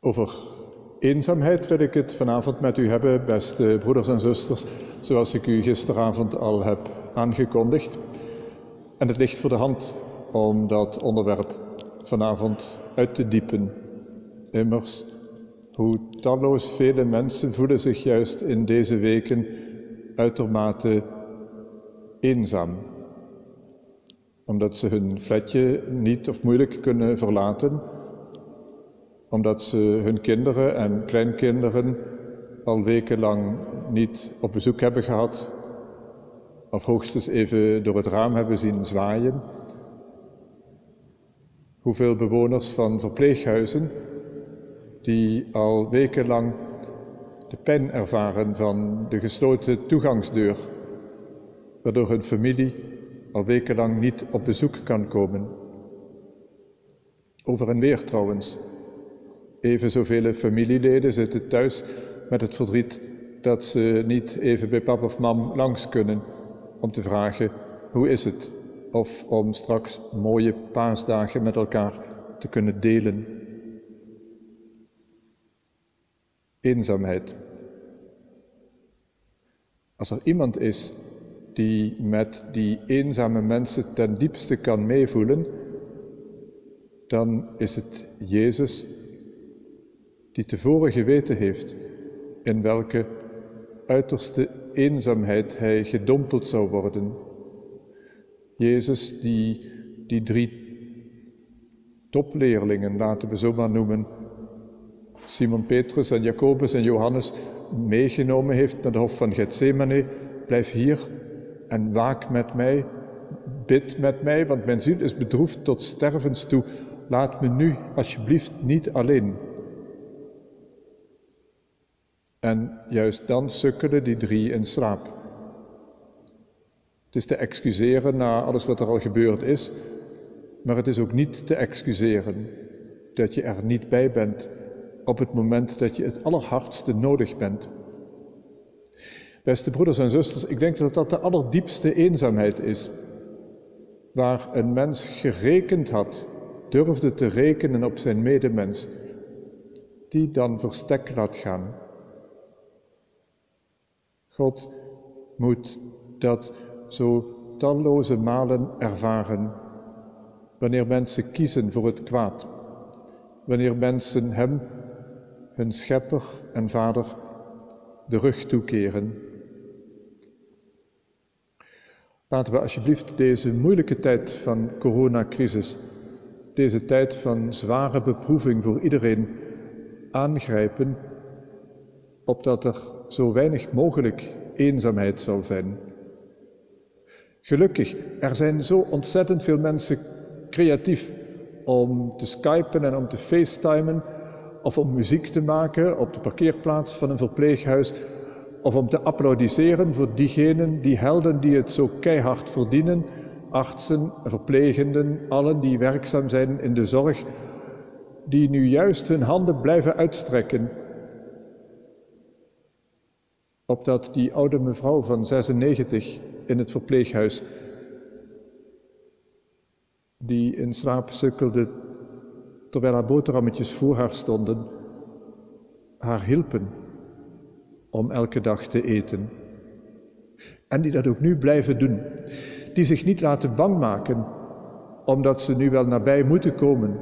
Over eenzaamheid wil ik het vanavond met u hebben, beste broeders en zusters, zoals ik u gisteravond al heb aangekondigd. En het ligt voor de hand om dat onderwerp vanavond uit te diepen. Immers, hoe talloos vele mensen voelen zich juist in deze weken uitermate eenzaam. Omdat ze hun flatje niet of moeilijk kunnen verlaten, omdat ze hun kinderen en kleinkinderen al wekenlang niet op bezoek hebben gehad, of hoogstens even door het raam hebben zien zwaaien. Hoeveel bewoners van verpleeghuizen die al wekenlang de pijn ervaren van de gesloten toegangsdeur, waardoor hun familie al wekenlang niet op bezoek kan komen. Over en weer trouwens. Even zoveel familieleden zitten thuis met het verdriet dat ze niet even bij pap of mam langs kunnen om te vragen hoe is het of om straks mooie paasdagen met elkaar te kunnen delen. Eenzaamheid. Als er iemand is die met die eenzame mensen ten diepste kan meevoelen, dan is het Jezus die tevoren geweten heeft in welke uiterste eenzaamheid hij gedompeld zou worden. Jezus die die drie topleerlingen, laten we zo maar noemen, Simon Petrus en Jacobus en Johannes meegenomen heeft naar de hof van Gethsemane. Blijf hier en waak met mij, bid met mij, want mijn ziel is bedroefd tot stervens toe. Laat me nu alsjeblieft niet alleen. En juist dan sukkelen die drie in slaap. Het is te excuseren na alles wat er al gebeurd is, maar het is ook niet te excuseren dat je er niet bij bent op het moment dat je het allerhardste nodig bent. Beste broeders en zusters, ik denk dat dat de allerdiepste eenzaamheid is, waar een mens gerekend had, durfde te rekenen op zijn medemens, die dan verstek laat gaan. God moet dat zo talloze malen ervaren wanneer mensen kiezen voor het kwaad, wanneer mensen Hem, hun Schepper en Vader, de rug toekeren. Laten we alsjeblieft deze moeilijke tijd van coronacrisis, deze tijd van zware beproeving voor iedereen, aangrijpen, opdat er zo weinig mogelijk eenzaamheid zal zijn. Gelukkig, er zijn zo ontzettend veel mensen creatief om te skypen en om te facetimen of om muziek te maken op de parkeerplaats van een verpleeghuis of om te applaudisseren voor diegenen, die helden die het zo keihard verdienen, artsen, verplegenden, allen die werkzaam zijn in de zorg, die nu juist hun handen blijven uitstrekken opdat die oude mevrouw van 96 in het verpleeghuis, die in slaap sukkelde terwijl haar boterhammetjes voor haar stonden, haar hielpen om elke dag te eten. En die dat ook nu blijven doen. Die zich niet laten bang maken omdat ze nu wel nabij moeten komen.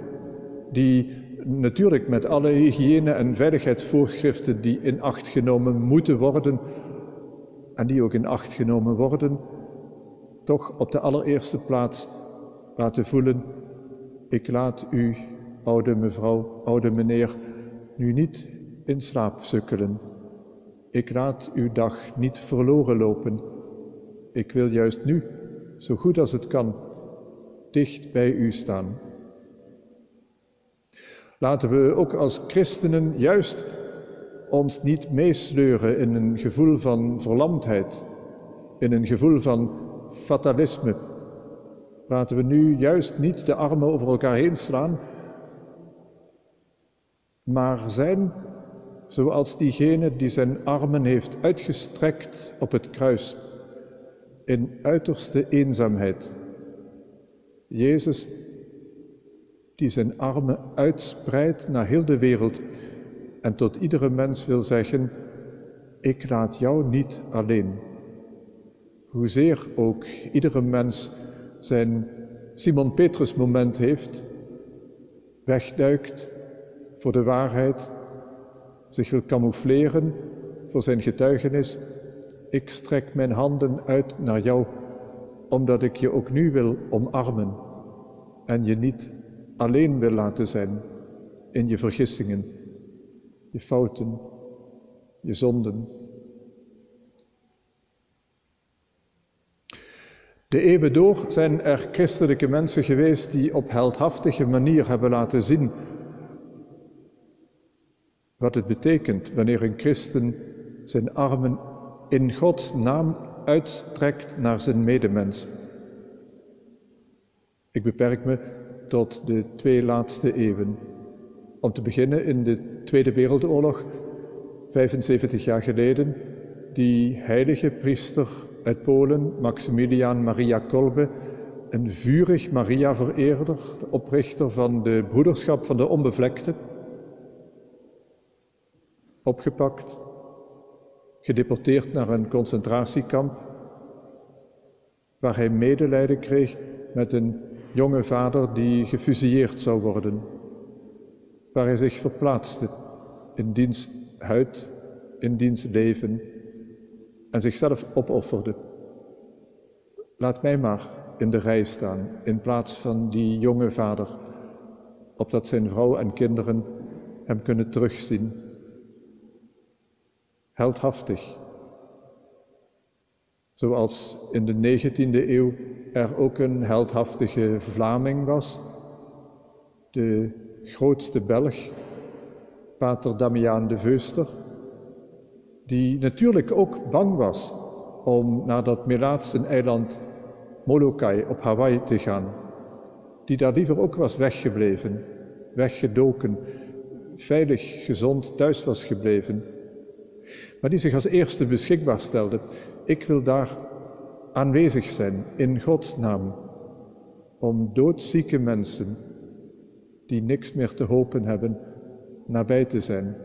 Die natuurlijk met alle hygiëne- en veiligheidsvoorschriften die in acht genomen moeten worden en die ook in acht genomen worden, toch op de allereerste plaats laten voelen, ik laat u, oude mevrouw, oude meneer, nu niet in slaap sukkelen. Ik laat uw dag niet verloren lopen. Ik wil juist nu, zo goed als het kan, dicht bij u staan. Laten we ook als christenen juist ons niet meesleuren in een gevoel van verlamdheid, in een gevoel van fatalisme. Laten we nu juist niet de armen over elkaar heen slaan, maar zijn zoals diegene die zijn armen heeft uitgestrekt op het kruis, in uiterste eenzaamheid. Jezus die zijn armen uitspreidt naar heel de wereld en tot iedere mens wil zeggen, ik laat jou niet alleen. Hoezeer ook iedere mens zijn Simon Petrus moment heeft, wegduikt voor de waarheid, zich wil camoufleren voor zijn getuigenis, ik strek mijn handen uit naar jou, omdat ik je ook nu wil omarmen en je niet alleen wil laten zijn in je vergissingen, je fouten, je zonden. De eeuwen door zijn er christelijke mensen geweest die op heldhaftige manier hebben laten zien wat het betekent wanneer een christen zijn armen in Gods naam uitstrekt naar zijn medemens. Ik beperk me tot de twee laatste eeuwen. Om te beginnen in de Tweede Wereldoorlog, 75 jaar geleden, die heilige priester uit Polen, Maximilian Maria Kolbe, een vurig Maria-vereerder, de oprichter van de Broederschap van de Onbevlekte, opgepakt, gedeporteerd naar een concentratiekamp, waar hij medelijden kreeg met een jonge vader die gefusilleerd zou worden, waar hij zich verplaatste in diens huid, in diens leven en zichzelf opofferde. Laat mij maar in de rij staan in plaats van die jonge vader, opdat zijn vrouw en kinderen hem kunnen terugzien heldhaftig. Zoals in de 19e eeuw er ook een heldhaftige Vlaming was, de grootste Belg, Pater Damiaan de Veuster, die natuurlijk ook bang was om naar dat Melaatsen-eiland Molokai op Hawaii te gaan, die daar liever ook was weggebleven, weggedoken, veilig, gezond thuis was gebleven maar die zich als eerste beschikbaar stelde. Ik wil daar aanwezig zijn in Gods naam om doodzieke mensen die niks meer te hopen hebben, nabij te zijn,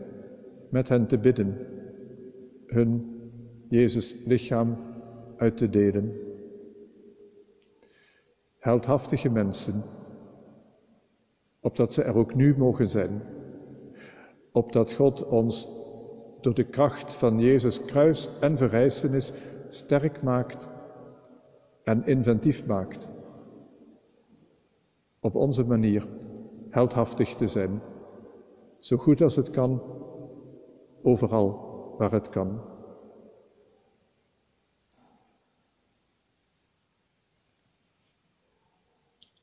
met hen te bidden, hun Jezus lichaam uit te delen. Heldhaftige mensen, opdat ze er ook nu mogen zijn, opdat God ons door de kracht van Jezus kruis en verrijzenis sterk maakt en inventief maakt. Op onze manier heldhaftig te zijn, zo goed als het kan, overal waar het kan.